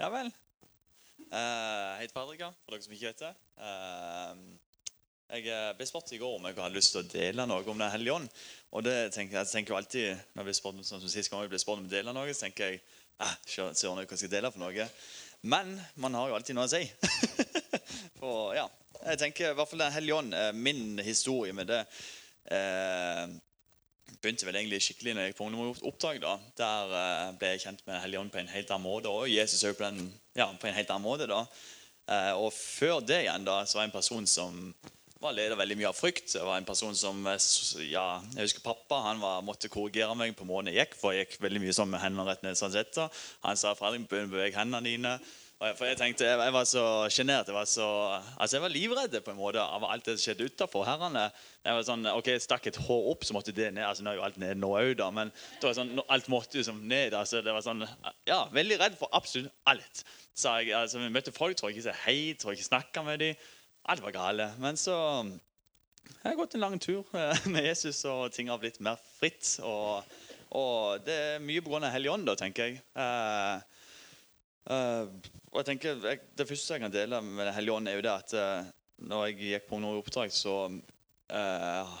Ja vel. Uh, Jeg heter Fredrika, for dere som ikke vet det. Uh, Jeg ble spurt i går om jeg hadde lyst til å dele noe om Den hellige ånd. Og det tenker jeg, tenker alltid, når jeg blir spurt, sånn som sist gang jeg ble spurt om å dele noe, så tenker jeg ah, søren, hva skal jeg dele for noe? Men man har jo alltid noe å si. For ja, jeg tenker i hvert fall Den hellige ånd, eh, min historie med det eh, begynte vel egentlig skikkelig når jeg på ungdomsoppdrag. da. Der uh, ble jeg kjent med Den hellige ånd på en helt annen måte, og Jesus også på, den, ja, på en helt annen måte. da. Uh, og før det igjen da, så var jeg en person som var leder veldig mye av frykt. Jeg var en person som, eh, ja, jeg husker Pappa han var, måtte korrigere meg på måten jeg gikk, for jeg gikk veldig mye sånn med hendene rett ned. sånn sett. Han sa begynn å bevege hendene dine. For jeg tenkte, jeg, var så sjenert. Jeg var så, altså jeg var livredd på en måte av alt det som skjedde utafor. Herrene. Jeg var sånn, ok, jeg stakk et hår opp, så måtte det ned. altså Nå er jo alt ned nå òg, da. Men det var sånn, alt måtte jo som ned. altså det var sånn, ja, Veldig redd for absolutt alt. Så jeg, altså, Vi møtte folk, tror jeg ikke sa hei, tror jeg ikke snakka med dem. Alt var gale. Men så jeg har gått en lang tur eh, med Jesus, og ting har blitt mer fritt. Og, og det er mye pga. Hellig Ånd, da, tenker jeg. Eh, eh, og jeg tenker, jeg, Det første jeg kan dele med Den hellige ånd, er jo det at uh, når jeg gikk på noe oppdrag, så uh,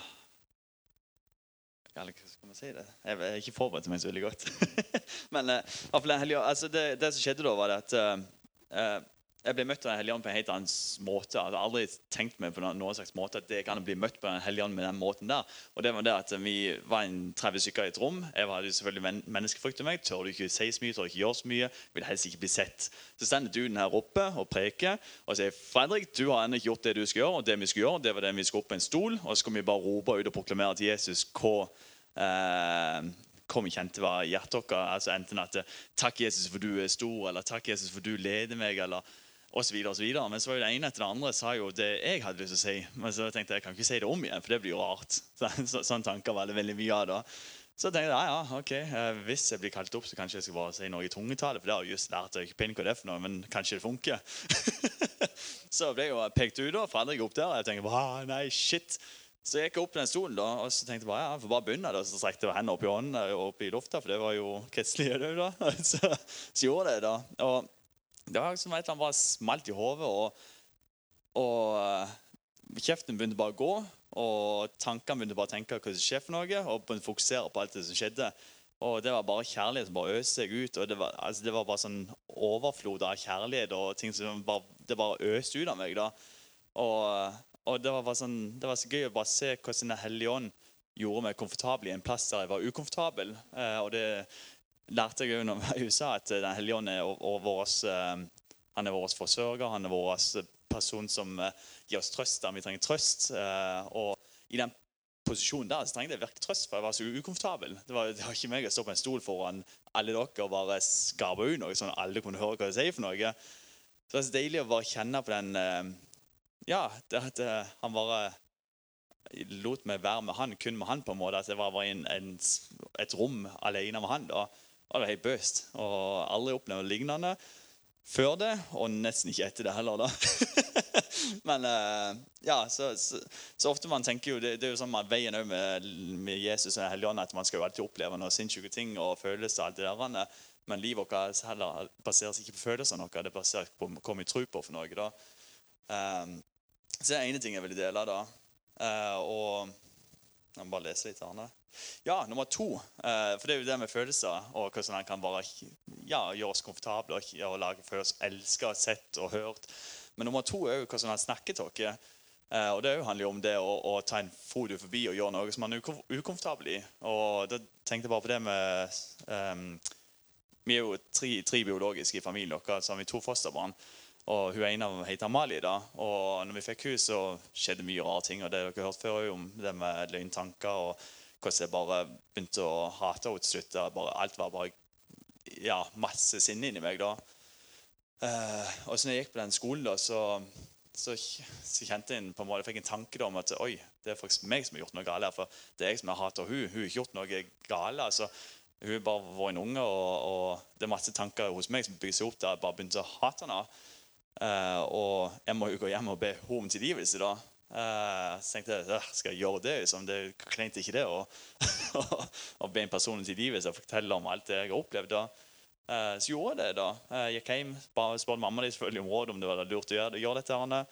eller hva skal man si det? Jeg jeg er ikke forberedt meg så veldig godt. Men ånd, altså det, det som skjedde da, var det at jeg ble møtt av Helligånden på en helt annen måte. Jeg hadde aldri tenkt meg på noen slags måte at det kan bli møtt på Den hellige med den måten der. Og det var det at Vi var en 30 stykker i et rom. Jeg hadde selvfølgelig men menneskefrykt i meg. Tør du ikke si så mye, tør du ikke gjøre så mye. Vil helst ikke bli sett. Så stender duden her oppe og preker og sier Fredrik, du har ennå ikke gjort det du skal gjøre. Og det vi skal gjøre, det var det vi skulle opp på en stol, og så skal vi bare rope ut og proklamere til Jesus eh, hva vi kjente var hjertet vårt. Altså enten at 'Takk, Jesus, for du er stor', eller 'Takk, Jesus, for du leder meg', eller og så videre, og så videre. Men så var jo det ene etter det andre sa jo det jeg hadde lyst til å si. Men så tenkte jeg jeg kan ikke si det om igjen, for det blir jo rart. Så, så, sånne tanker var det veldig mye av da. Så tenkte jeg ja, ok, eh, hvis jeg blir kalt opp, så kanskje jeg skal bare si noe i tungetale. For det har jeg just lært. Jeg ikke peiling på det for noe, men kanskje det funker. så ble jeg jo pekt ut, da. Fredrik opp der. og Jeg tenkte bare, nei, shit. Så jeg gikk opp den stolen da, og så tenkte jeg bare, ja, jeg får bare begynne. da, Så strekte jeg hendene opp i hånden og opp i lufta, for det var jo kristelig. det da. Så, så gjorde jeg det. da. Og det var som et eller annet bare smalt i hodet. Og, og kjeften begynte bare å gå. Og tankene begynte bare å tenke hva som skjer for noe, og begynte å fokusere på alt det som skjedde. Og det var bare kjærlighet som bare øste seg ut. og Det var, altså, det var bare sånn overflod av kjærlighet og ting som bare, det bare øste ut av meg. da. Og, og det var sånn, det var så gøy å bare se hvordan Den hellige ånd gjorde meg komfortabel i en plass der jeg var ukomfortabel. Eh, og det lærte jeg når jeg var USA, at Den hellige ånd er, våres, eh, han er vår forsørger. Han er vår person som eh, gir oss trøst der vi trenger trøst. Eh, og i den posisjonen der så trengte jeg virkelig trøst, for jeg var så ukomfortabel. Det var, det var ikke meg å stå på en stol foran alle dere og bare skarpe ut noe sånn at alle kunne høre hva jeg sier for noe. Så det var så deilig å bare kjenne på den eh, Ja, det at eh, han bare lot meg være med han, kun med han, på en måte. At jeg var i et rom alene med han. da. Og det er helt bøst. Og aldri opplevd noe lignende før det, og nesten ikke etter det heller. da. Men eh, ja, så, så, så ofte man tenker jo, det, det er jo sånn at veien òg med, med Jesus og Helligånden at man skal jo alltid oppleve noen sinnssyke ting og følelser. alt det der. Men livet vårt heller baseres ikke på følelsene våre, det baseres på hva vi tror på. for noe da. Um, så det er ene ting jeg vil dele. da. Uh, og jeg må bare lese litt her. Ja, nummer to. eh, for det er jo det med følelser og hvordan han kan bare ja, gjøre oss komfortable og, lage føle oss elska, sett og hørt. Men nummer to er jo hvordan han snakker til oss. Eh, og det er handler jo om det å, å ta en fot forbi og gjøre noe som man er ukomfortabel i. Og da tenkte jeg bare på det med um, Vi er jo tre, tre biologiske i familien vår, så har vi to fosterbarn. Og hun ene heter Amalie. da, og når vi fikk henne, så skjedde mye rare ting. og det dere har hørt før om det med løgntanker og hvordan jeg bare begynte å hate henne til slutt. Alt var bare ja, masse sinne inni meg. da. Eh, og så når jeg gikk på den skolen, da, så, så, så kjente jeg på en måte, jeg fikk en tanke da, om at oi, det er faktisk meg som har gjort noe galt. her, For det er jeg som har hatet hun. Hun har ikke gjort noe galt. altså. Hun har bare vært en unge, og, og det er masse tanker hos meg som bygger seg opp der jeg bare begynte å hate henne. Eh, og jeg må jo gå hjem og be henne om tilgivelse. da. Eh, så tenkte jeg «Øh, skal jeg gjøre det? Liksom? Det er ikke det å, å be en person til livet som fortelle om alt det jeg har opplevd. Eh, så gjorde jeg det. da. Jeg gikk hjem, spurte mamma di selvfølgelig om råd om det var lurt å gjøre, gjøre dette. Anne.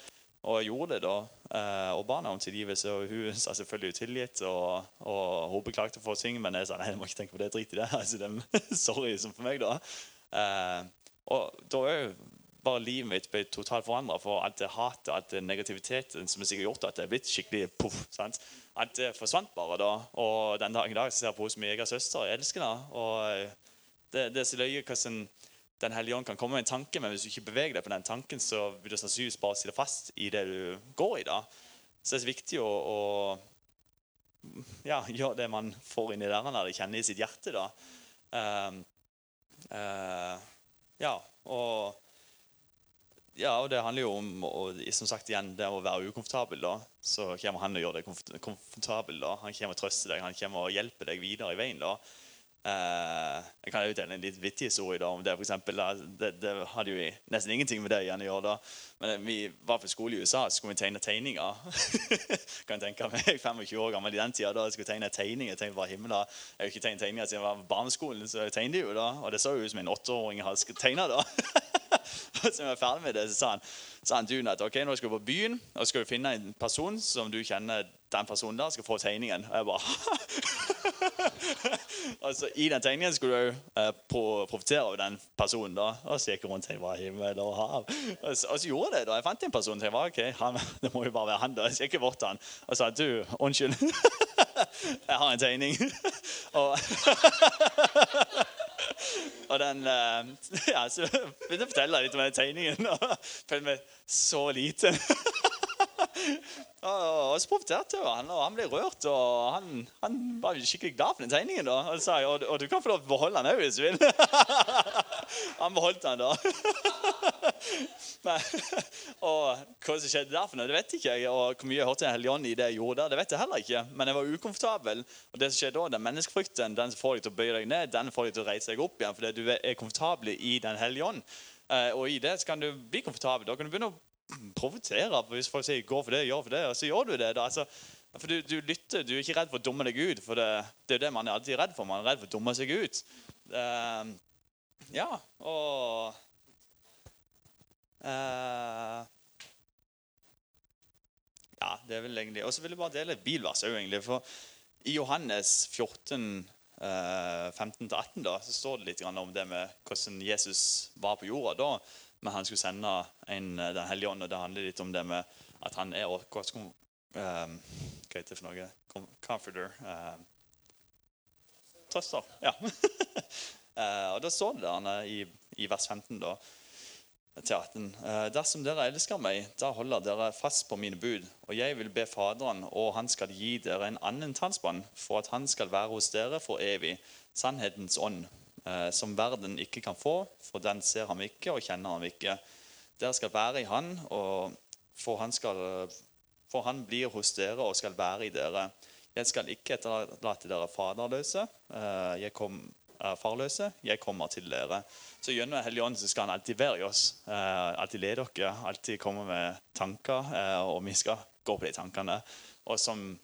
Og jeg gjorde det da. eh, Og barna om tilgivelse. Og hun sa selvfølgelig tilgitt. Og, og hun beklagte for ting, men jeg sa nei, jeg må ikke tenke på det. Drit i det. Altså, det sorry som for meg, da. Eh, og da jo bare livet mitt ble totalt forandra for alt det hatet, alt det negativiteten som sikkert gjort at det er blitt skikkelig poff. sant? Alt det forsvant bare da. Og den dagen i dag så ser jeg på henne som min egen søster. Jeg elsker henne. Og det, det er så løye hvordan Den hellige ånd kan komme med en tanke, men hvis du ikke beveger deg på den tanken, så vil du sannsynligvis bare sitte fast i det du går i. da. Så det er så viktig å, å ja, gjøre det man får inn i der, det kjenner i sitt hjerte. da. Um, uh, ja, og ja, og det handler jo om og, som sagt igjen, det å være ukomfortabel. da, Så kommer han og gjør deg komfortabel. da, Han kommer og trøster deg, han kommer og hjelper deg videre i veien. da. Eh, jeg kan jo en litt vittig historie da, om det. For eksempel, det, det hadde jo nesten ingenting med det igjen å gjøre. da. Men vi var på skole i USA, så skulle vi tegne tegninger. kan tenke meg, 25 år gammel i den tida da jeg skulle tegne tegninger. Jeg tenkte bare himmel. Jeg har ikke tegnet tegninger siden jeg var på barneskolen, så jeg tegnet jo da. Og det så jo ut som en åtteåring hadde tegna da. Og så jeg var ferdig med det, så sa han, sa han duden at ok, nå skal du på byen og skal du finne en person som du kjenner den personen der skal få tegningen. Og jeg bare altså, I den tegningen skulle du uh, profitere av den personen. da, Og så gikk jeg rundt og tenkte himmel og hav. Og så, og så gjorde jeg det. da, Jeg fant en person. Jeg var, ok, han, Det må jo bare være han. da, Så gikk jeg bort til han og sa du, unnskyld. jeg har en tegning. og og den ja, Så begynte jeg å fortelle litt om den tegningen. og følte meg så liten. og så profeterte han, og han ble rørt. Og han, han var skikkelig glad for den tegningen. da. Og, sa, og, og du kan få lov til å beholde den òg hvis du vil. Han beholdt den da. Men, og hva som skjedde der, for noe, det vet ikke jeg. Og hvor mye jeg hørte Den hellige ånd i det jeg gjorde der, det vet jeg heller ikke. Men jeg var ukomfortabel. Og det som skjedde da, den menneskefrykten den som får deg til å bøye deg ned, den får deg til å reise deg opp igjen fordi du er komfortabel i Den hellige ånd. Uh, og i det så kan du bli komfortabel. Da kan du begynne å provosere. Hvis folk sier 'gå for det', gjør for det, og så gjør du det. da. Altså, for du, du, lytter, du er ikke redd for å dumme deg ut. For det, det er jo det man er alltid redd for. Man er redd for å dumme seg ut. Uh, ja, og uh, Ja, det er vel egentlig Og så vil jeg bare dele et bilvers òg, egentlig. For i Johannes 14 15-18 da, så står det litt om det med hvordan Jesus var på jorda da men han skulle sende en, eh, Den hellige ånd. og Det handler litt om det med at han er um, Hva heter det for noe? Comforter. Um, trøster. Ja. uh, og Da står det der i, i vers 15 da, til 18. Uh, Dersom dere elsker meg, da holder dere fast på mine bud. Og jeg vil be Faderen, og han skal gi dere en annen talsmann, for at han skal være hos dere for evig. Sannhetens ånd Eh, som verden ikke kan få, for den ser ham ikke og kjenner ham ikke. Dere skal være i han, for han, skal, for han blir hos dere og skal være i dere. Jeg skal ikke etterlate dere faderløse. Eh, jeg kom, farløse. Jeg kommer til dere. Så Gjennom Hellig Ånd skal han alltid være i oss. Eh, alltid lede dere, alltid komme med tanker. Og vi skal gå på de tankene. Og som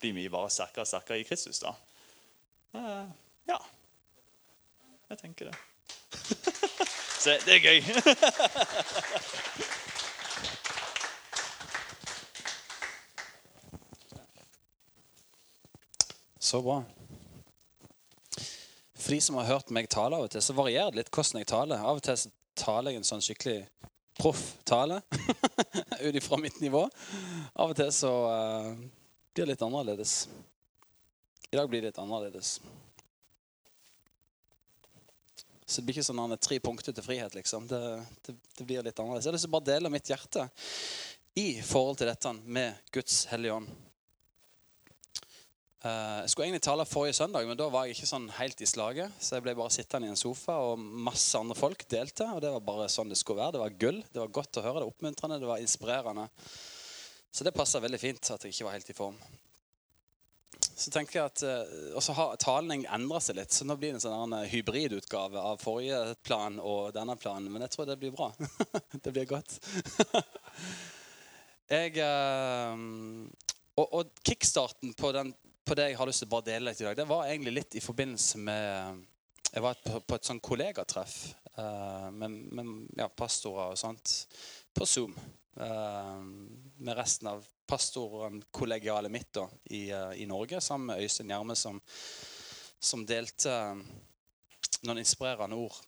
blir vi bare sterkere og sterkere i Kristus. da. Ja. Jeg tenker det. Så det er gøy. Så bra. For de som har hørt meg tale av og til, så varierer det litt hvordan jeg taler. Av og til så taler jeg en sånn skikkelig proff tale ut ifra mitt nivå. Av og til så uh, blir det litt annerledes. I dag blir det litt annerledes. Så det blir ikke sånn tre punkter til frihet. liksom. Det, det, det blir litt annerledes. Jeg har lyst til å bare dele mitt hjerte i forhold til dette med Guds hellige ånd. Uh, jeg skulle egentlig tale forrige søndag, men da var jeg ikke sånn helt i slaget. Så jeg ble bare sittende i en sofa, og masse andre folk delte. Og det var bare sånn det skulle være. Det var gull. Det var godt å høre. Det var oppmuntrende, det var inspirerende. Så det passa veldig fint at jeg ikke var helt i form så tenker jeg at Og så har talen endra seg litt. Så nå blir det en sånn uh, hybridutgave av forrige plan og denne planen. Men jeg tror det blir bra. det blir godt. jeg og, og, kickstarten på, den, på, det jeg har lyst til å bare dele litt i dag, det var egentlig litt i forbindelse med Jeg var på, et sånn kollegatreff eh, med, med ja, pastorer og sånt på Zoom. eh, med resten av pastorkollegialet mitt da, i, eh, i Norge, sammen med Øystein Gjerme, som, som delte noen inspirerende ord.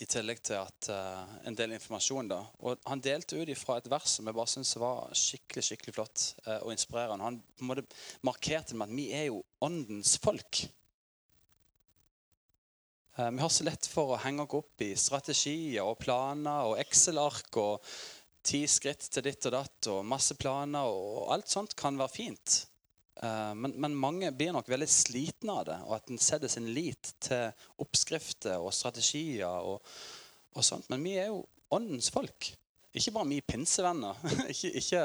I tillegg til at uh, en del informasjon. da. Og Han delte ut fra et vers som jeg bare syntes var skikkelig skikkelig flott uh, og inspirerende. Han på en måte markerte med at vi er jo åndens folk. Uh, Vi har så lett for å henge oss opp i strategier og planer og Excel-ark og ti skritt til ditt og datt og masse planer og alt sånt kan være fint. Eh, Men, men mange blir nok veldig slitne av det, og at en setter sin lit til oppskrifter og strategier. og, og sånt. Men vi er jo åndens folk. Ikke bare vi pinsevenner, ikke, ikke,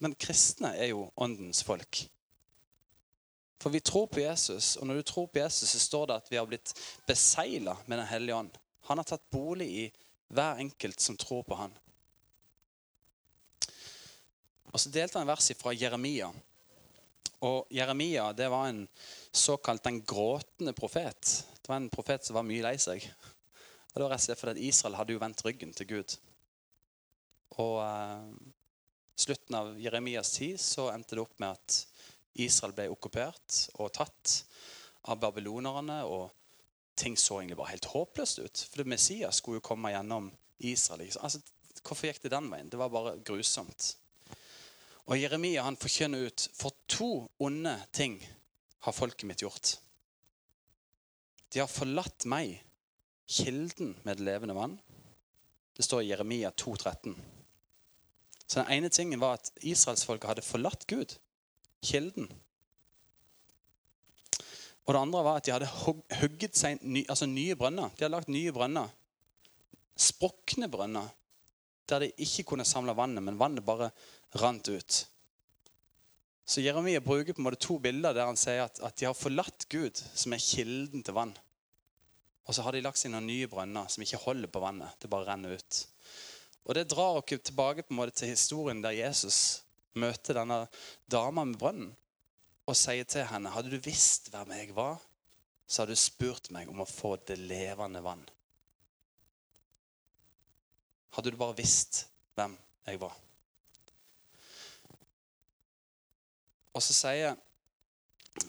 men kristne er jo åndens folk. For vi tror på Jesus, og når du tror på Jesus, så står det at vi har blitt besegla med Den hellige ånd. Han har tatt bolig i hver enkelt som tror på han. Og Så delte han vers fra Jeremia. Og Jeremia det var en såkalt den gråtende profet. Det var en profet som var mye lei seg. Og Det var rett og slett fordi Israel hadde jo vendt ryggen til Gud. Og eh, slutten av Jeremias tid så endte det opp med at Israel ble okkupert og tatt av babylonerne. Og ting så egentlig bare helt håpløst ut. For Messias skulle jo komme gjennom Israel. Altså, hvorfor gikk det den veien? Det var bare grusomt. Og Jeremia han forkynner ut for to onde ting har folket mitt gjort. De har forlatt meg, kilden med det levende vann. Det står i Jeremia 2, 13. Så den ene tingen var at israelsfolket hadde forlatt Gud, kilden. Og det andre var at de hadde hugget seg ny, altså nye brønner. De hadde lagt nye brønner. Sprukne brønner. Der de ikke kunne samle vannet, men vannet bare rant ut. Så Jeremia bruker på en måte to bilder der han sier at, at de har forlatt Gud, som er kilden til vann. Og så har de lagt seg noen nye brønner som ikke holder på vannet. Det bare renner ut. Og Det drar oss tilbake på en måte til historien der Jesus møter denne dama med brønnen og sier til henne hadde du visst hvem jeg var, så hadde du spurt meg om å få det levende vann. Hadde du bare visst hvem jeg var. Og så sier jeg...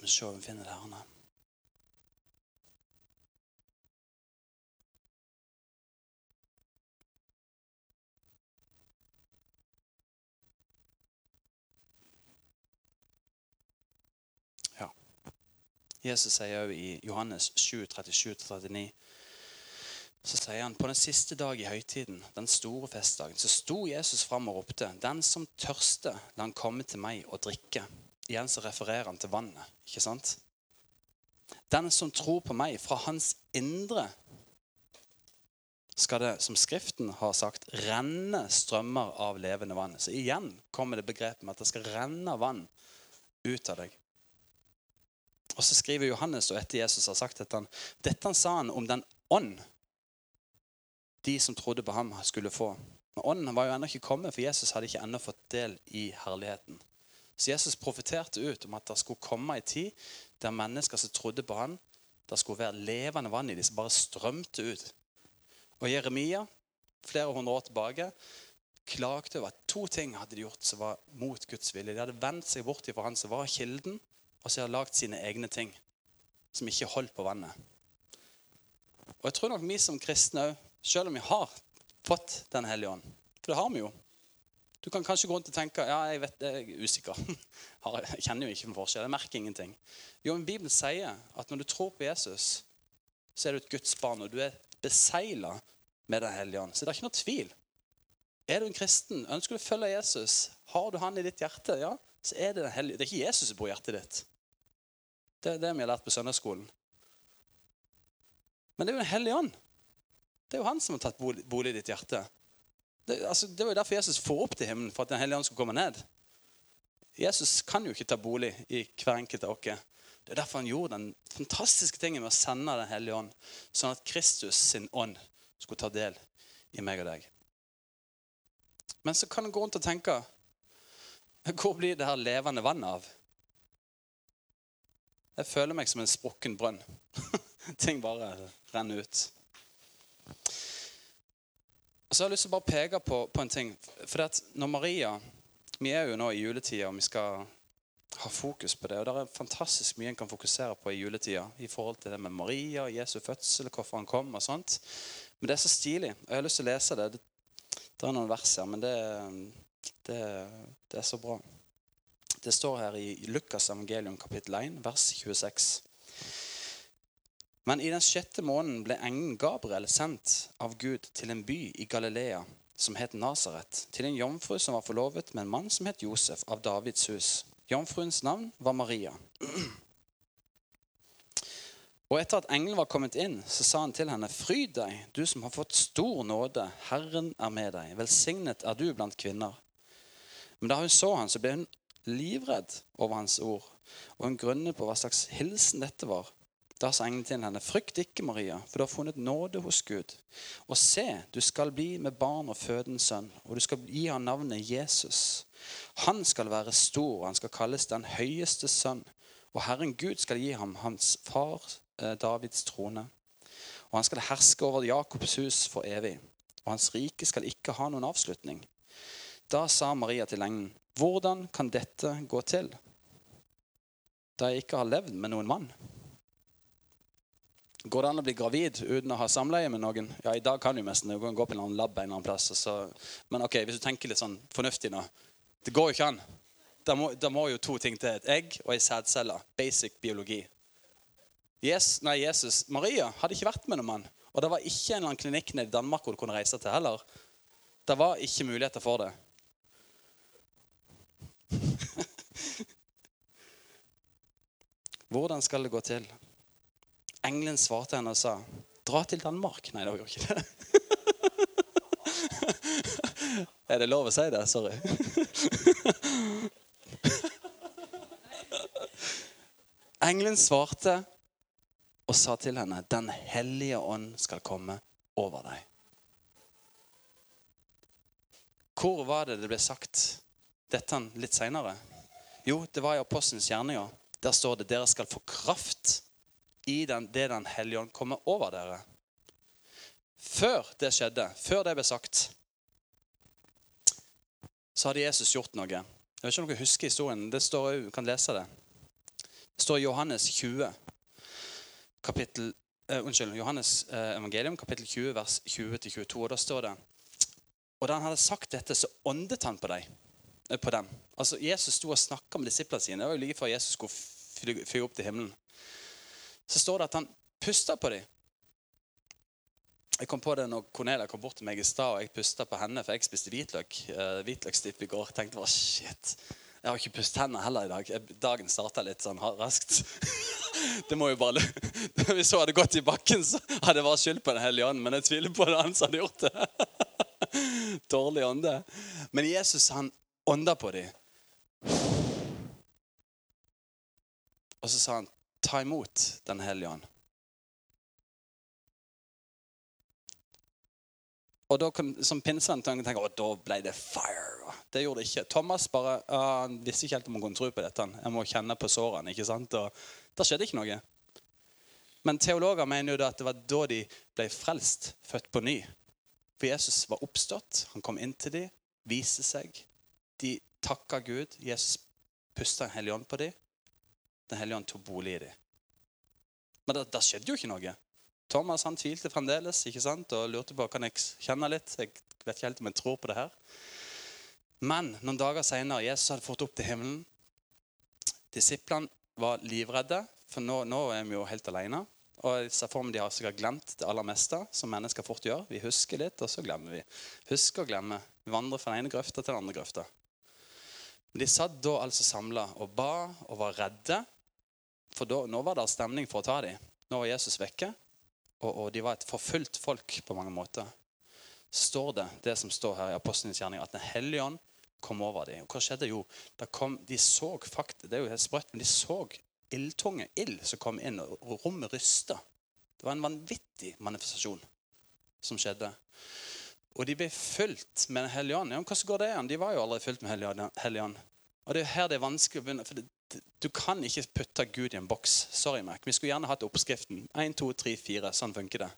vi se om vi finner det her. nå. Ja. Jesus sier òg i Johannes 7, 37-39 så sier han på den siste dag i høytiden, den store festdagen, så sto Jesus fram og ropte, den som tørster, la han komme til meg og drikke. Igjen så refererer han til vannet, ikke sant? Den som tror på meg, fra hans indre skal det, som Skriften har sagt, renne strømmer av levende vann. Så igjen kommer det begrepet med at det skal renne vann ut av deg. Og så skriver Johannes, og etter Jesus har sagt dette, dette sa han om den ånd de som trodde på ham, skulle få. Men ånden var jo ennå ikke kommet, for Jesus hadde ikke ennå fått del i herligheten. Så Jesus profeterte ut om at det skulle komme en tid der mennesker som trodde på han, det skulle være levende vann i dem som bare strømte ut. Og Jeremia, flere hundre år tilbake, klagde over at to ting hadde de gjort som var mot Guds vilje. De hadde vendt seg bort fra han som var kilden, og så hadde de lagd sine egne ting som ikke holdt på vannet. Og jeg tror nok vi som kristne òg, selv om vi har fått Den hellige ånd For det har vi jo. Du kan kanskje gå rundt og tenke ja, jeg vet, jeg er usikker. Jeg kjenner jo ikke en forskjell. Jeg merker ingenting. Jo, men Bibelen sier at når du tror på Jesus, så er du et Guds barn, og du er besegla med Den hellige ånd. Så det er ikke noe tvil. Er du en kristen, ønsker du å følge Jesus, har du han i ditt hjerte, ja, så er det Den hellige Det er ikke Jesus som bor i hjertet ditt. Det er det vi har lært på søndagsskolen. Men det er jo Den hellige ånd. Det er jo han som har tatt bolig i ditt hjerte. Det, altså, det var jo derfor Jesus får opp til himmelen, for at Den hellige ånd skulle komme ned. Jesus kan jo ikke ta bolig i hver enkelt av oss. Det er derfor han gjorde den fantastiske tingen med å sende Den hellige ånd, sånn at Kristus sin ånd skulle ta del i meg og deg. Men så kan en gå rundt og tenke Hvor blir det her levende vannet av? Jeg føler meg som en sprukken brønn. ting bare renner ut. Og så har jeg lyst til å bare peke på, på en ting. For når Maria Vi er jo nå i juletida, og vi skal ha fokus på det. Og det er fantastisk mye en kan fokusere på i juletida i forhold til det med Maria, Jesu fødsel, hvorfor han kom og sånt. Men det er så stilig. og Jeg har lyst til å lese. Det, det er noen vers her, men det, det, det er så bra. Det står her i Lukas evangelium kapittel 1, vers 26. Men i den sjette måneden ble engelen Gabriel sendt av Gud til en by i Galilea som het Nasaret, til en jomfru som var forlovet med en mann som het Josef av Davids hus. Jomfruens navn var Maria. Og etter at engelen var kommet inn, så sa han til henne, Fryd deg, du som har fått stor nåde, Herren er med deg. Velsignet er du blant kvinner. Men da hun så han, så ble hun livredd over hans ord, og hun grunnet på hva slags hilsen dette var. Da sa engelen til henne, frykt ikke, Maria, for du har funnet nåde hos Gud. Og se, du skal bli med barn og føde en sønn, og du skal gi ham navnet Jesus. Han skal være stor, og han skal kalles den høyeste sønn. Og Herren Gud skal gi ham hans far eh, Davids trone. Og han skal herske over Jakobs hus for evig. Og hans rike skal ikke ha noen avslutning. Da sa Maria til engelen, hvordan kan dette gå til? Da jeg ikke har levd med noen mann. Går det an å bli gravid uten å ha samleie med noen? Ja, i dag kan du nesten. Du kan gå på en lab en eller annen plass. Så. Men ok, hvis du tenker litt sånn fornuftig nå. Det går jo ikke an. Da må, det må jo to ting til. Et egg og ei sædcelle. Basic biologi. Yes, nei, Jesus, Maria hadde ikke vært med noen mann. Og det var ikke en eller annen klinikk nede i Danmark hvor du kunne reise til heller. Det var ikke muligheter for det. Hvordan skal det gå til? Engelen svarte henne og sa, 'Dra til Danmark.' Nei, det gjorde ikke det. Er det lov å si det? Sorry. Engelen svarte og sa til henne, 'Den hellige ånd skal komme over deg'. Hvor var det det ble sagt dette litt seinere? Jo, det var i Apostelens gjerninger. Der står det 'Dere skal få kraft' i den, det Den hellige ånd kommer over dere. Før det skjedde, før det ble sagt, så hadde Jesus gjort noe. Jeg vet ikke om dere husker historien. Det står, kan lese det. Det står i Johannes 20, kapittel, uh, unnskyld, Johannes uh, evangelium, kapittel 20, vers 20-22. og Da står det Og da han hadde sagt dette, så åndet han på, deg, uh, på dem. Altså, Jesus sto og snakka med disiplene sine. Det var jo like før Jesus skulle fly opp til himmelen så står det at han pusta på dem. Jeg kom på det når Cornelia kom bort til meg i stad, og jeg pusta på henne, for jeg spiste hvitløk. Uh, hvitløksdipp i går. Tenkte bare, shit, Jeg har ikke pustet henne heller i dag. Dagen starta litt sånn raskt. det må jo bare Hvis hun hadde gått i bakken, så hadde jeg bare skyld på Den hellige ånd. Men jeg tviler på det han hadde gjort det. Dårlig ånde. Men Jesus, han ånda på dem. Og så sa han ta imot Den hellige ånd. Og da kan, Som pinsevenn tenke at da ble det fire. Det gjorde det ikke. Thomas bare, han visste ikke helt om han kunne tro på dette. Jeg må kjenne på sårene. ikke sant? Og Da skjedde ikke noe. Men teologer mener jo at det var da de ble frelst, født på ny. For Jesus var oppstått. Han kom inn til dem, viste seg. De takka Gud. Jesus pusta en hellig ånd på dem. Den hellige ånd tok bolig i dem. Men det, det, skjedde jo ikke noe. Thomas han tvilte fremdeles ikke sant? og lurte på kan jeg kjenne litt. Jeg vet ikke helt om jeg tror på det her. Men noen dager senere, Jesus hadde fått opp til himmelen. Disiplene var livredde, for nå, nå er vi jo helt alene. Og jeg ser for meg De har sikkert glemt det aller meste, som mennesker fort gjør. Vi husker litt, og så glemmer vi. Husker og glemmer. Vi vandrer fra den ene grøfta til den andre grøfta. De satt da altså samla og ba og var redde for da, nå var det stemning for å ta dem. Nå var Jesus vekke, og, og de var et forfulgt folk på mange måter. Står det det som står her i Apostlenes gjerning, at Den hellige ånd kom over dem. Og hva skjedde? Jo, kom, de så faktisk, det er jo helt sprøtt, men de så ildtunge ild som kom inn, og rommet rysta. Det var en vanvittig manifestasjon som skjedde. Og de ble fylt med Den hellige ånd. Ja, hvordan går det an? De var jo aldri fylt med Hellige ånd. Og det er her det er vanskelig å begynne. For det, Du kan ikke putte Gud i en boks. Sorry, Mac. Vi skulle gjerne hatt oppskriften. 1, 2, 3, 4. Sånn funker det.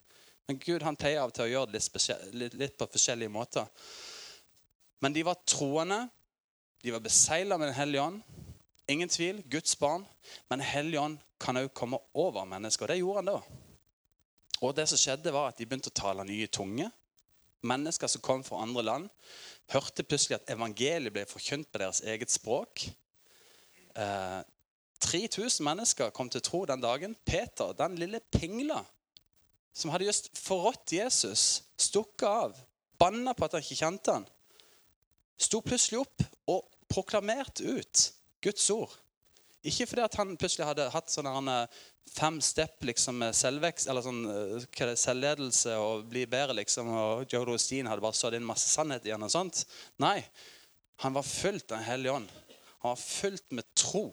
Men Gud han pleier av og til å gjøre det litt, litt, litt på forskjellige måter. Men de var troende. De var besegla med Den hellige ånd. Ingen tvil. Guds barn. Men hellige ånd kan òg komme over mennesker. Og det gjorde han da. Og det som skjedde var at De begynte å tale nye tunge. Mennesker som kom fra andre land, hørte plutselig at evangeliet ble forkynt på deres eget språk. Eh, 3000 mennesker kom til tro den dagen. Peter, den lille pingla som hadde just forrådt Jesus, stukket av, banna på at han ikke kjente han, sto plutselig opp og proklamerte ut Guds ord. Ikke fordi at han plutselig hadde hatt sånne eh, fem step liksom, med selvvekst, eller sånn, eh, hva det, selvledelse og bli bedre, liksom, og Joe Rostin hadde bare sådd inn masse sannhet i han. Nei, han var fullt av Den hellige ånd. Han var fulgt med tro.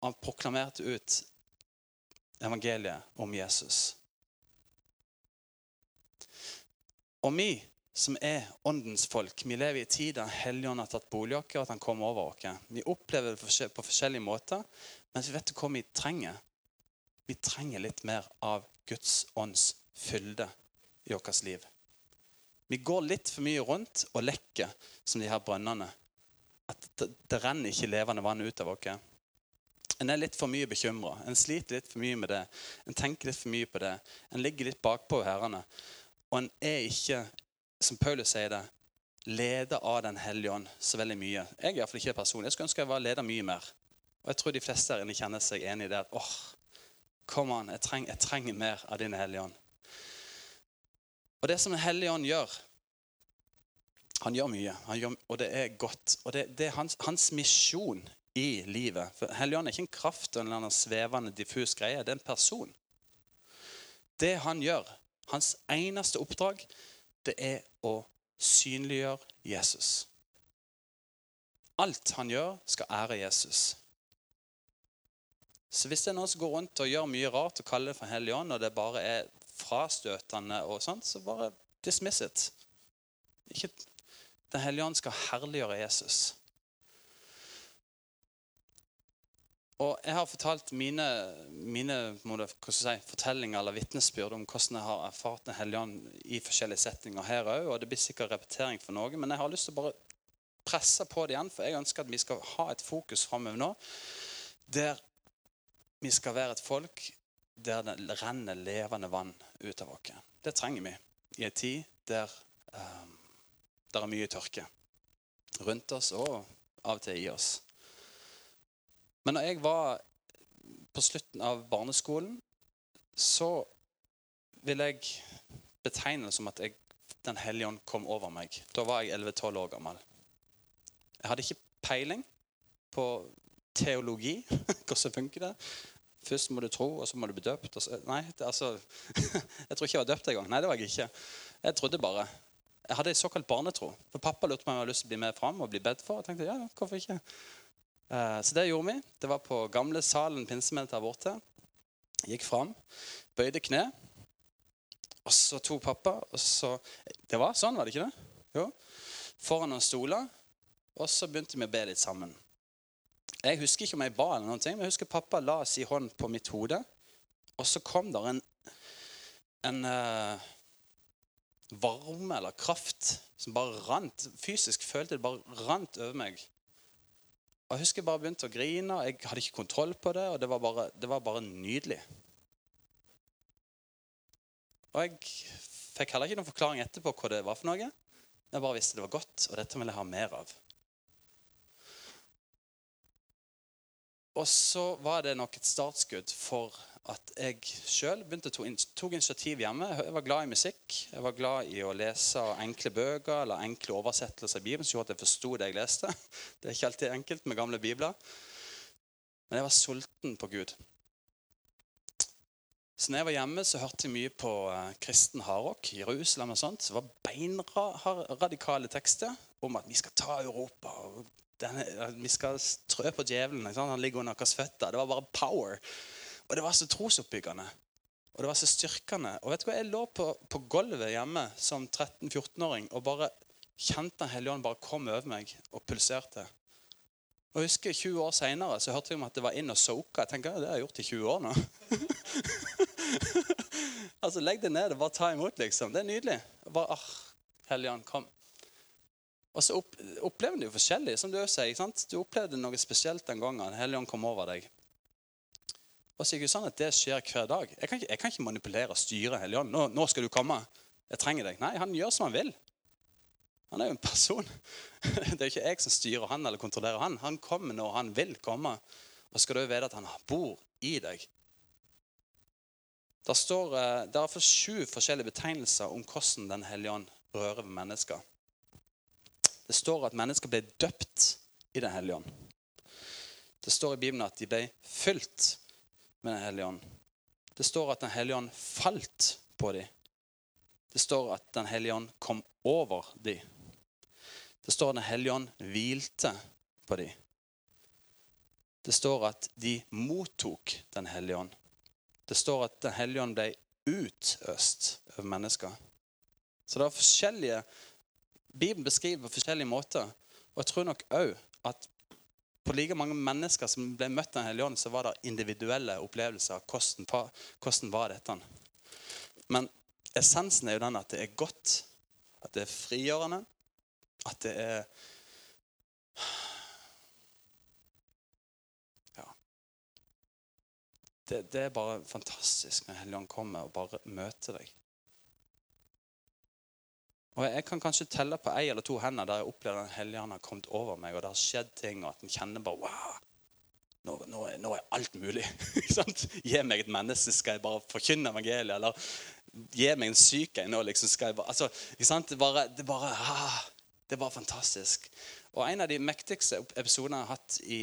Han proklamerte ut evangeliet om Jesus. Og vi som er åndens folk, vi lever i en tid der Helligånden har tatt bolig og at han kommer over oss. Vi opplever det på forskjellige måter, men vi vet hva vi trenger. Vi trenger litt mer av Guds ånds fylde i vårt liv. Vi går litt for mye rundt og lekker som de her brønnene. At det, det renner ikke levende vann ut av oss. En er litt for mye bekymra. En sliter litt for mye med det. En tenker litt for mye på det. En ligger litt bakpå herrene. Og en er ikke, som Paulus sier det, leder av Den hellige ånd så veldig mye. Jeg er iallfall ikke personlig. Jeg skulle ønske jeg var leder mye mer. Og jeg tror de fleste her inne kjenner seg enig i det. at åh, kom an, jeg, treng, jeg trenger mer av din hellige ånd. Og det som Den hellige ånd gjør Han gjør mye, han gjør, og det er godt. Og det, det er hans, hans misjon i livet. For Helligånd er ikke en kraft eller en svevende, diffus greie. Det er en person. Det han gjør, hans eneste oppdrag, det er å synliggjøre Jesus. Alt han gjør, skal ære Jesus. Så hvis det er noen som går rundt og gjør mye rart og kaller det for Hellig og det bare er frastøtende og sånt, så bare dismiss it. Ikke, Den hellige ånd skal herliggjøre Jesus. Og jeg har fortalt mine, mine si, fortellinger eller vitnesbyrd om hvordan jeg har erfart Den hellige ånd i forskjellige settinger her òg. Det blir sikkert repetering for noe, men jeg har lyst til å bare presse på det igjen. For jeg ønsker at vi skal ha et fokus framover nå der vi skal være et folk der det renner levende vann ut av oss. Det trenger vi i en tid der um, det er mye tørke rundt oss og av og til i oss. Men når jeg var på slutten av barneskolen, så vil jeg betegne det som at jeg, Den hellige ånd kom over meg. Da var jeg 11-12 år gammel. Jeg hadde ikke peiling på teologi. Hvordan funker det? Først må du tro, og så må du bli døpt. Så, nei, det, altså, jeg tror ikke jeg var døpt engang. Nei, det var jeg ikke. Jeg trodde bare. Jeg hadde en såkalt barnetro. For Pappa lurte på om jeg hadde lyst til å bli med fram og bli bedt for. Jeg tenkte, ja, hvorfor ikke? Eh, Så det gjorde vi. Det var på gamle salen pinsementet her borte. Gikk fram, bøyde kne. Og så tok pappa, og så Det var sånn, var det ikke det? Jo. Foran noen stoler. Og så begynte vi å be litt sammen. Jeg husker ikke om jeg ba, eller noen ting, men jeg husker pappa la sin hånd på mitt hode. Og så kom der en, en eh, varme eller kraft som bare rant. Fysisk følte det bare rant over meg. Og Jeg husker jeg bare begynte å grine. og Jeg hadde ikke kontroll på det, og det var bare, det var bare nydelig. Og jeg fikk heller ikke noen forklaring etterpå hva det var for noe. Jeg bare visste det var godt, og dette ville jeg ha mer av. Og så var det nok et startskudd for at jeg sjøl tok initiativ hjemme. Jeg var glad i musikk. Jeg var glad i å lese enkle bøker eller enkle oversettelser i Bibelen som gjorde at jeg forsto det jeg leste. Det er ikke alltid enkelt med gamle bibler. Men jeg var sulten på Gud. Så når jeg var hjemme, så hørte jeg mye på eh, kristen hardrock. Jerusalem og sånt. Det var beinradikale tekster om at vi skal ta Europa. og denne, Vi skal trø på djevelen. Han ligger under våre føtter. Det var bare power. Og det var så trosoppbyggende. Og det var så styrkende. Og vet du hva, Jeg lå på, på gulvet hjemme som 13-14-åring og bare kjente Den hellige ånd bare kom over meg og pulserte. Og jeg husker 20 år senere så hørte jeg om at det var inn og soka. Jeg tenker, ja, Det har jeg gjort i 20 år nå. altså, Legg det ned og bare ta imot, liksom. Det er nydelig. Bare, ah, Helligånd, kom. Og så opp, opplever du jo forskjellig, som du òg sier. ikke sant? Du opplevde noe spesielt den gangen Helligånd kom over deg. Og så er ikke sånn at det skjer hver dag. Jeg kan ikke, jeg kan ikke manipulere og styre Helligånden. Nå, nå skal du komme. Jeg trenger deg. Nei, han gjør som han vil. Han er jo en person. Det er ikke jeg som styrer han eller kontrollerer han. Han kommer når han vil komme. Og skal du vite at han bor i deg. Det står, eh, det er sju forskjellige betegnelser om hvordan Den hellige ånd rører ved mennesker. Det står at mennesker ble døpt i Den hellige ånd. Det står i Bibelen at de ble fylt med Den hellige ånd. Det står at Den hellige ånd falt på dem. Det står at Den hellige ånd kom over dem. Det står at Den hellige ånd hvilte på dem. Det står at de mottok Den hellige ånd. Det står at Den hellige ånd ble utøst over mennesker. Så det er forskjellige Bibelen beskriver på forskjellige måter. Og jeg tror nok òg at på like mange mennesker som ble møtt av Den hellige ånd, så var det individuelle opplevelser av hvordan, hvordan var dette. Men essensen er jo den at det er godt, at det er frigjørende, at det er Ja. Det, det er bare fantastisk når Helligånd kommer og bare møter deg. Og Jeg kan kanskje telle på ei eller to hender der jeg opplever at Den har kommet over meg, og det har skjedd ting, og at en kjenner bare wow, nå, nå, nå er alt mulig. Gi meg et menneske, skal jeg bare forkynne evangeliet. Eller gi meg en syk en nå, liksom. Skal jeg bare, altså, Det bare, det bare ah, det var fantastisk. Og En av de mektigste episodene jeg har hatt i,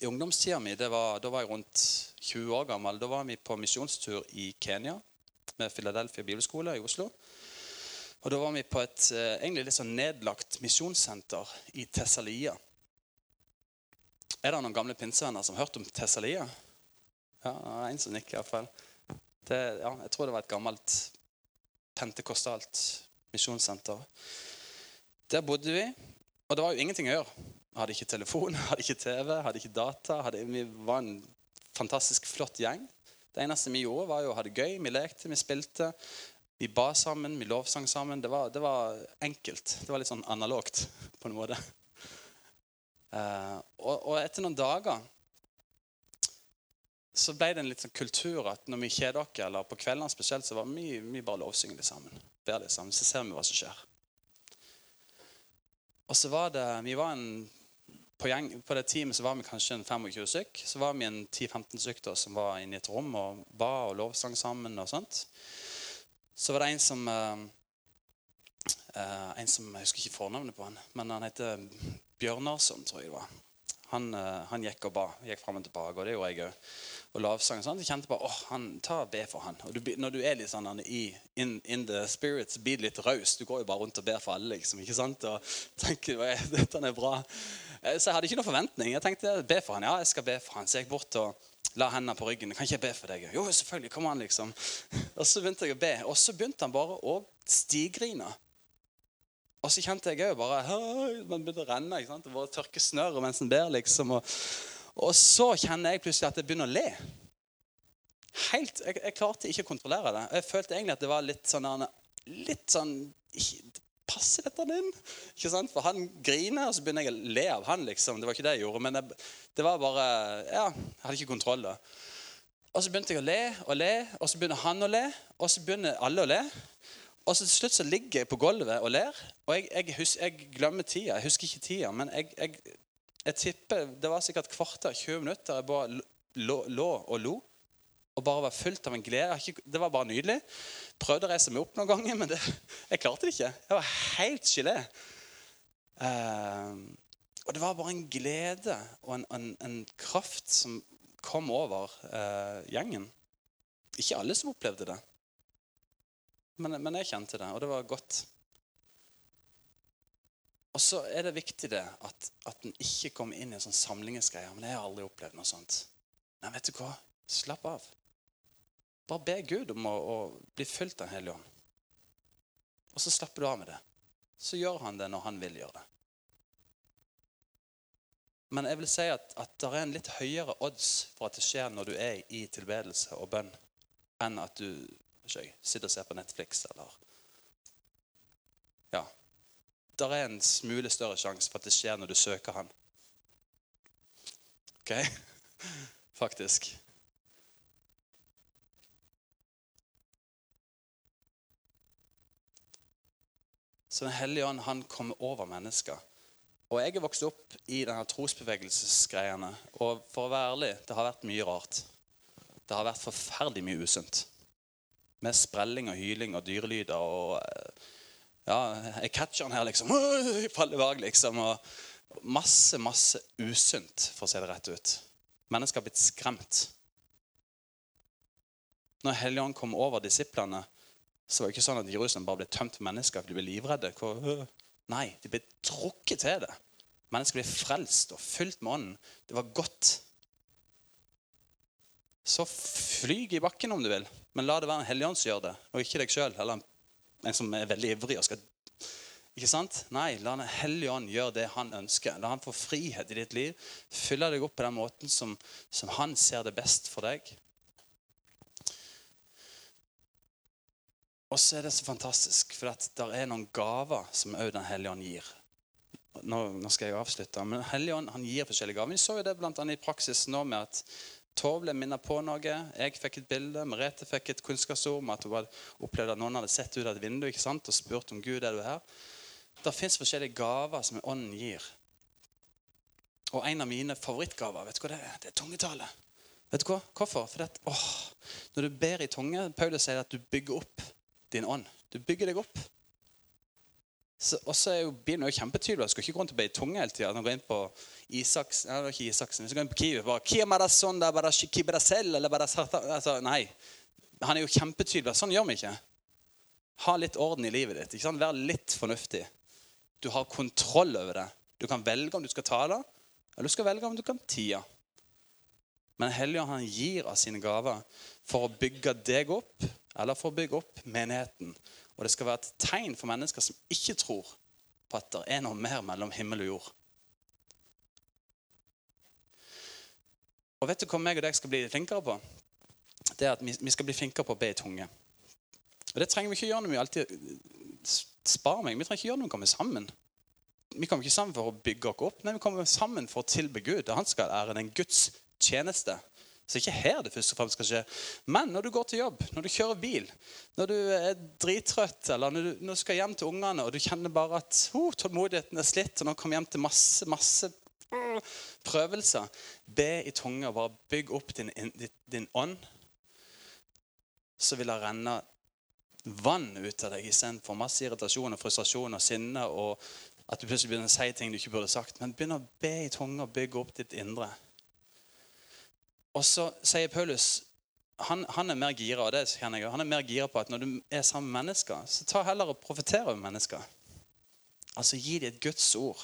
i ungdomstida mi, det var, da var jeg rundt 20 år gammel. Da var vi på misjonstur i Kenya med Philadelphia bibelskole i Oslo. Og Da var vi på et eh, egentlig litt sånn nedlagt misjonssenter i Tessalia. Er det noen gamle pinsevenner som har hørt om Tessalia? Ja, det er en som nikker iallfall. Ja, jeg tror det var et gammelt pentekostalt misjonssenter. Der bodde vi, og det var jo ingenting å gjøre. Vi hadde ikke telefon, hadde ikke TV, hadde ikke data. Hadde, vi var en fantastisk flott gjeng. Det eneste vi gjorde, var jo å ha det gøy. Vi lekte, vi spilte. Vi ba sammen, vi lovsang sammen. Det var, det var enkelt. Det var litt sånn analogt på en måte. Uh, og, og, etter noen dager så ble det en litt sånn kultur at når vi kjeder oss, eller på kveldene spesielt, så var vi, vi bare lovsynger det sammen. Ber det sammen, Så ser vi hva som skjer. Og så var det Vi var en på, gjeng, på, det teamet så var vi kanskje en 25 stykk. Så var vi en 10-15 stykk som var inne i et rom og ba og lovsang sammen. og sånt. Så var det en som uh, En som, Jeg husker ikke fornavnet på han, men han heter Bjørnarsson, tror jeg det var. Han, uh, han gikk og ba. Gikk fram og tilbake, og det gjorde jeg òg og lovsang. Så Jeg kjente bare åh, han, ta og be for han. Og du, når du er litt sånn i, in, in, the spirit, blir litt raus. Du går jo bare rundt og ber for alle. liksom, ikke sant? Og tenker dette er bra. Så jeg hadde ikke noen forventning. Jeg tenkte be for han. Ja, jeg skal be for han. Så jeg gikk bort og la hendene på ryggen. Kan ikke jeg be for deg? Jo, selvfølgelig. Kom an, liksom. Og så begynte jeg å be. Og så begynte han bare å stigrine. Og så kjente jeg òg bare Man begynte å renne. ikke sant? Og bare tørke snørret mens en ber. liksom, og og så kjenner jeg plutselig at jeg begynner å le. Helt, jeg, jeg, klarte ikke å kontrollere det. Jeg følte egentlig at det var litt sånn litt sånn Passer dette din? Ikke sant? For han griner, og så begynner jeg å le av han. liksom. Det var ikke det jeg gjorde. Men det, det var bare Ja, jeg hadde ikke kontroll. da. Og så begynte jeg å le og le, og så begynner han å le, og så begynner alle å le. Og så til slutt så ligger jeg på gulvet og ler. Og jeg, jeg, husker, jeg glemmer tida. Jeg husker ikke tida, men jeg, jeg jeg tipper det var sikkert kvarter, 20 minutter jeg bare lå, lå og lo. Og bare være fullt av en glede. Det var bare nydelig. Prøvde å reise meg opp noen ganger, men det, jeg klarte det ikke. Jeg var helt gelé. Uh, og det var bare en glede og en, en, en kraft som kom over uh, gjengen. Ikke alle som opplevde det, men, men jeg kjente det, og det var godt. Og så er det viktig det at, at en ikke kommer inn i en sånn samlingsgreie. Men jeg har aldri opplevd noe sånt. Nei, vet du hva? Slapp av. Bare be Gud om å, å bli fylt av Den hellige ånd. Og så slapper du av med det. Så gjør han det når han vil gjøre det. Men jeg vil si at, at det er en litt høyere odds for at det skjer når du er i tilbedelse og bønn, enn at du ikke, sitter og ser på Netflix eller Ja. Det er en smule større sjanse for at det skjer når du søker Han. OK? Faktisk. Så Den hellige ånd han kommer over mennesker. Og Jeg er vokst opp i denne trosbevegelsesgreiene. Og for å være ærlig, det har vært mye rart. Det har vært forferdelig mye usunt. Med sprelling og hyling og dyrelyder og eh, Ja, jeg catcher den her, liksom. Faller bak, liksom. Og masse, masse usunt, for å si det rett ut. Mennesker har blitt skremt. Når Helligånd kom over disiplene, så var det ikke sånn at Jerusalem bare ble tømt for mennesker. De ble livredde. Nei, de ble trukket til det. Mennesker ble frelst og fylt med ånden. Det var godt. Så flyg i bakken om du vil, men la det være en helligånd som gjør det, og ikke deg sjøl. Eller en som er veldig ivrig og skal Ikke sant? Nei, la Den hellige ånd gjøre det han ønsker. La han få frihet i ditt liv. Fylle deg opp på den måten som, som han ser det best for deg. Og så er det så fantastisk, for det er noen gaver som òg Den hellige ånd gir. Nå, nå, skal jeg avslutte. Men Den hellige ånd han gir forskjellige gaver. Vi så jo det annet i praksis nå med at Tov ble minnet på noe. Jeg fikk et bilde. Merete fikk et kunnskapsord om at hun hadde opplevd at noen hadde sett ut av et vindu ikke sant? og spurt om Gud er du her. Det fins forskjellige gaver som ånden gir. Og en av mine favorittgaver vet du hva det er? Det er tungetale. Vet du hva? Hvorfor? Fordi at, åh, Når du ber i tunge, Paulus sier at du bygger opp din ånd. Du bygger deg opp. Og så er jo Bibelen jo kjempetydelig. Du skal ikke gå rundt og be i tunge hele tida. Gå inn på Isaks, nei, det var ikke Isaksen, Hvis du går inn på Kiwi bare, altså, Nei. Han er jo kjempetydelig. Sånn gjør vi ikke. Ha litt orden i livet ditt. ikke sant? Vær litt fornuftig. Du har kontroll over det. Du kan velge om du skal tale, eller du skal velge om du kan tie. Men Helligånd han gir av sine gaver for å bygge deg opp, eller for å bygge opp menigheten. Og det skal være et tegn for mennesker som ikke tror på at det er noe mer mellom himmel og jord. Og vet du hva meg og deg skal bli flinkere på? Det er at Vi skal bli flinkere på å be i tunge. Og Det trenger vi ikke gjøre når vi alltid sparer meg. Vi trenger ikke gjøre når vi kommer sammen. Vi kommer ikke sammen for å bygge oss opp. Nei, vi kommer sammen for å tilbe Gud. Han skal ære den Guds tjeneste. Så ikke her det først og fremst skal skje. Men når du går til jobb, når du kjører bil, når du er drittrøtt, eller når du, når du skal hjem til ungene og du kjenner bare at oh, tålmodigheten er slitt, og nå kommer hjem til masse, masse prøvelser Be i tunga. bare bygg opp din, din, din ånd. Så vil det renne vann ut av deg istedenfor masse irritasjon og frustrasjon og sinne. og at du plutselig begynner å si ting du ikke burde sagt. Men begynn å be i tunga og bygge opp ditt indre. Og så sier Paulus han, han, er mer gira og det kjenner jeg, han er mer gira på at når du er sammen med mennesker, så ta heller og profeter over mennesker. Altså gi dem et Guds ord.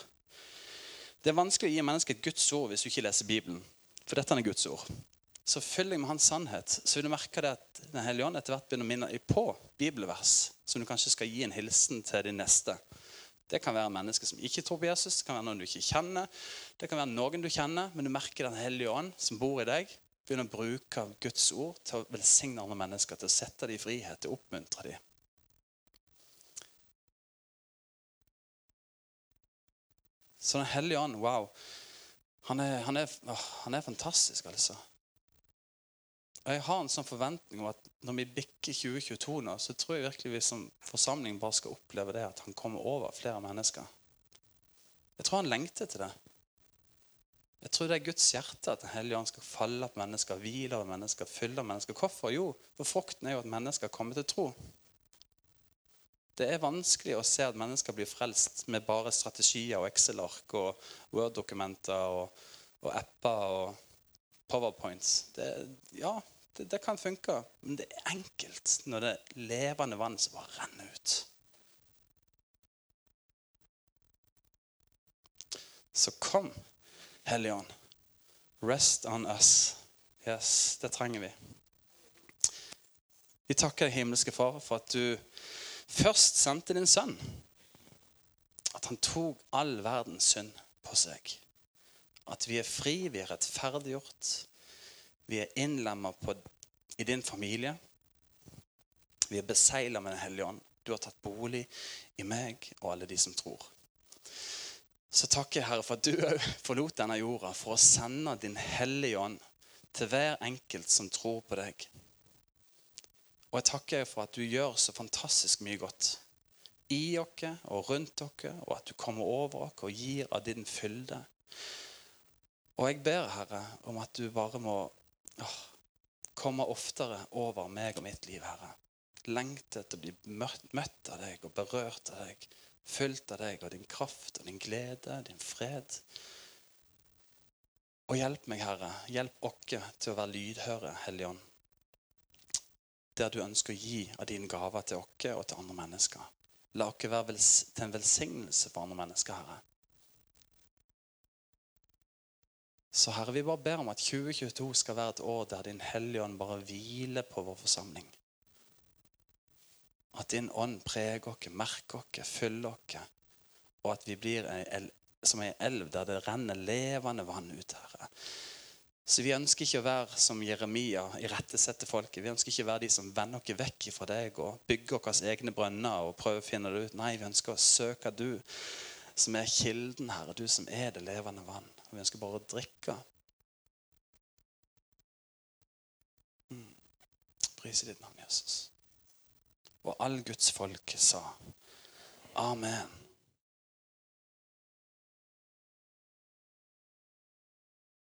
Det er vanskelig å gi mennesker et Guds ord hvis du ikke leser Bibelen. For dette er Guds ord. Så fyll deg med hans sannhet, så vil du merke det at Den hellige ånd etter hvert begynner å minne på bibelvers som du kanskje skal gi en hilsen til din neste. Det kan være mennesker som ikke tror på Jesus, det kan være noen du ikke kjenner. Det kan være noen du kjenner, men du merker Den hellige ånd som bor i deg. Begynner å bruke Guds ord til å velsigne andre mennesker, til å sette dem i frihet, til å oppmuntre dem. Så Den hellige ånd, wow. Han er, han er, han er fantastisk, altså. Og Jeg har en sånn forventning om at når vi bikker 2022 nå, så tror jeg virkelig vi som forsamling bare skal oppleve det at han kommer over flere mennesker. Jeg tror han lengter til det. Jeg tror det er Guds hjerte at Den hellige ånd skal falle på mennesker, hvile over mennesker, fylle mennesker. Hvorfor? Jo, for frukten er jo at mennesker kommer til tro. Det er vanskelig å se at mennesker blir frelst med bare strategier og Excel-ark og Word-dokumenter og, og apper og powerpoints. Det, ja, det, det, kan funke, men det er enkelt når det er levende vann som bare renner ut. Så kom, Hellige Ånd. Rest on us. Yes, det trenger vi. Vi takker deg, himmelske Far, for at du først sendte din sønn. At han tok all verdens synd på seg At vi er fri, vi er rettferdiggjort. Vi er innlemma i din familie. Vi er besegla med Den hellige ånd. Du har tatt bolig i meg og alle de som tror. Så takker jeg, Herre, for at du òg forlot denne jorda for å sende din hellige ånd til hver enkelt som tror på deg. Og jeg takker for at du gjør så fantastisk mye godt i oss og rundt dere, og at du kommer over oss og gir av din fylde. Og jeg ber, Herre, om at du bare må åh, komme oftere over meg og mitt liv, Herre. Lengte etter å bli møtt, av deg og berørt av deg. Fylt av deg og din kraft og din glede, din fred. Og hjelp meg, Herre. Hjelp oss til å være lydhøre, Hellige Ånd. Der du ønsker å gi av dine gaver til oss og til andre mennesker. La oss være til en velsignelse for andre mennesker, Herre. Så Herre, vi bare ber om at 2022 skal være et år der Din Hellige Ånd bare hviler på vår forsamling. At Din Ånd preger oss, merker oss, fyller oss, og at vi blir som ei elv der det renner levende vann ut, Herre. Så vi ønsker ikke å være som Jeremia irettesette folket. Vi ønsker ikke å være de som vender oss vekk fra deg og bygger våre egne brønner og prøver å finne det ut. Nei, vi ønsker å søke du som er kilden, Herre. Du som er det levende vann. Og vi ønsker bare å drikke. Mm. Pris i ditt navn, Jesus. Og all Guds folk sa amen.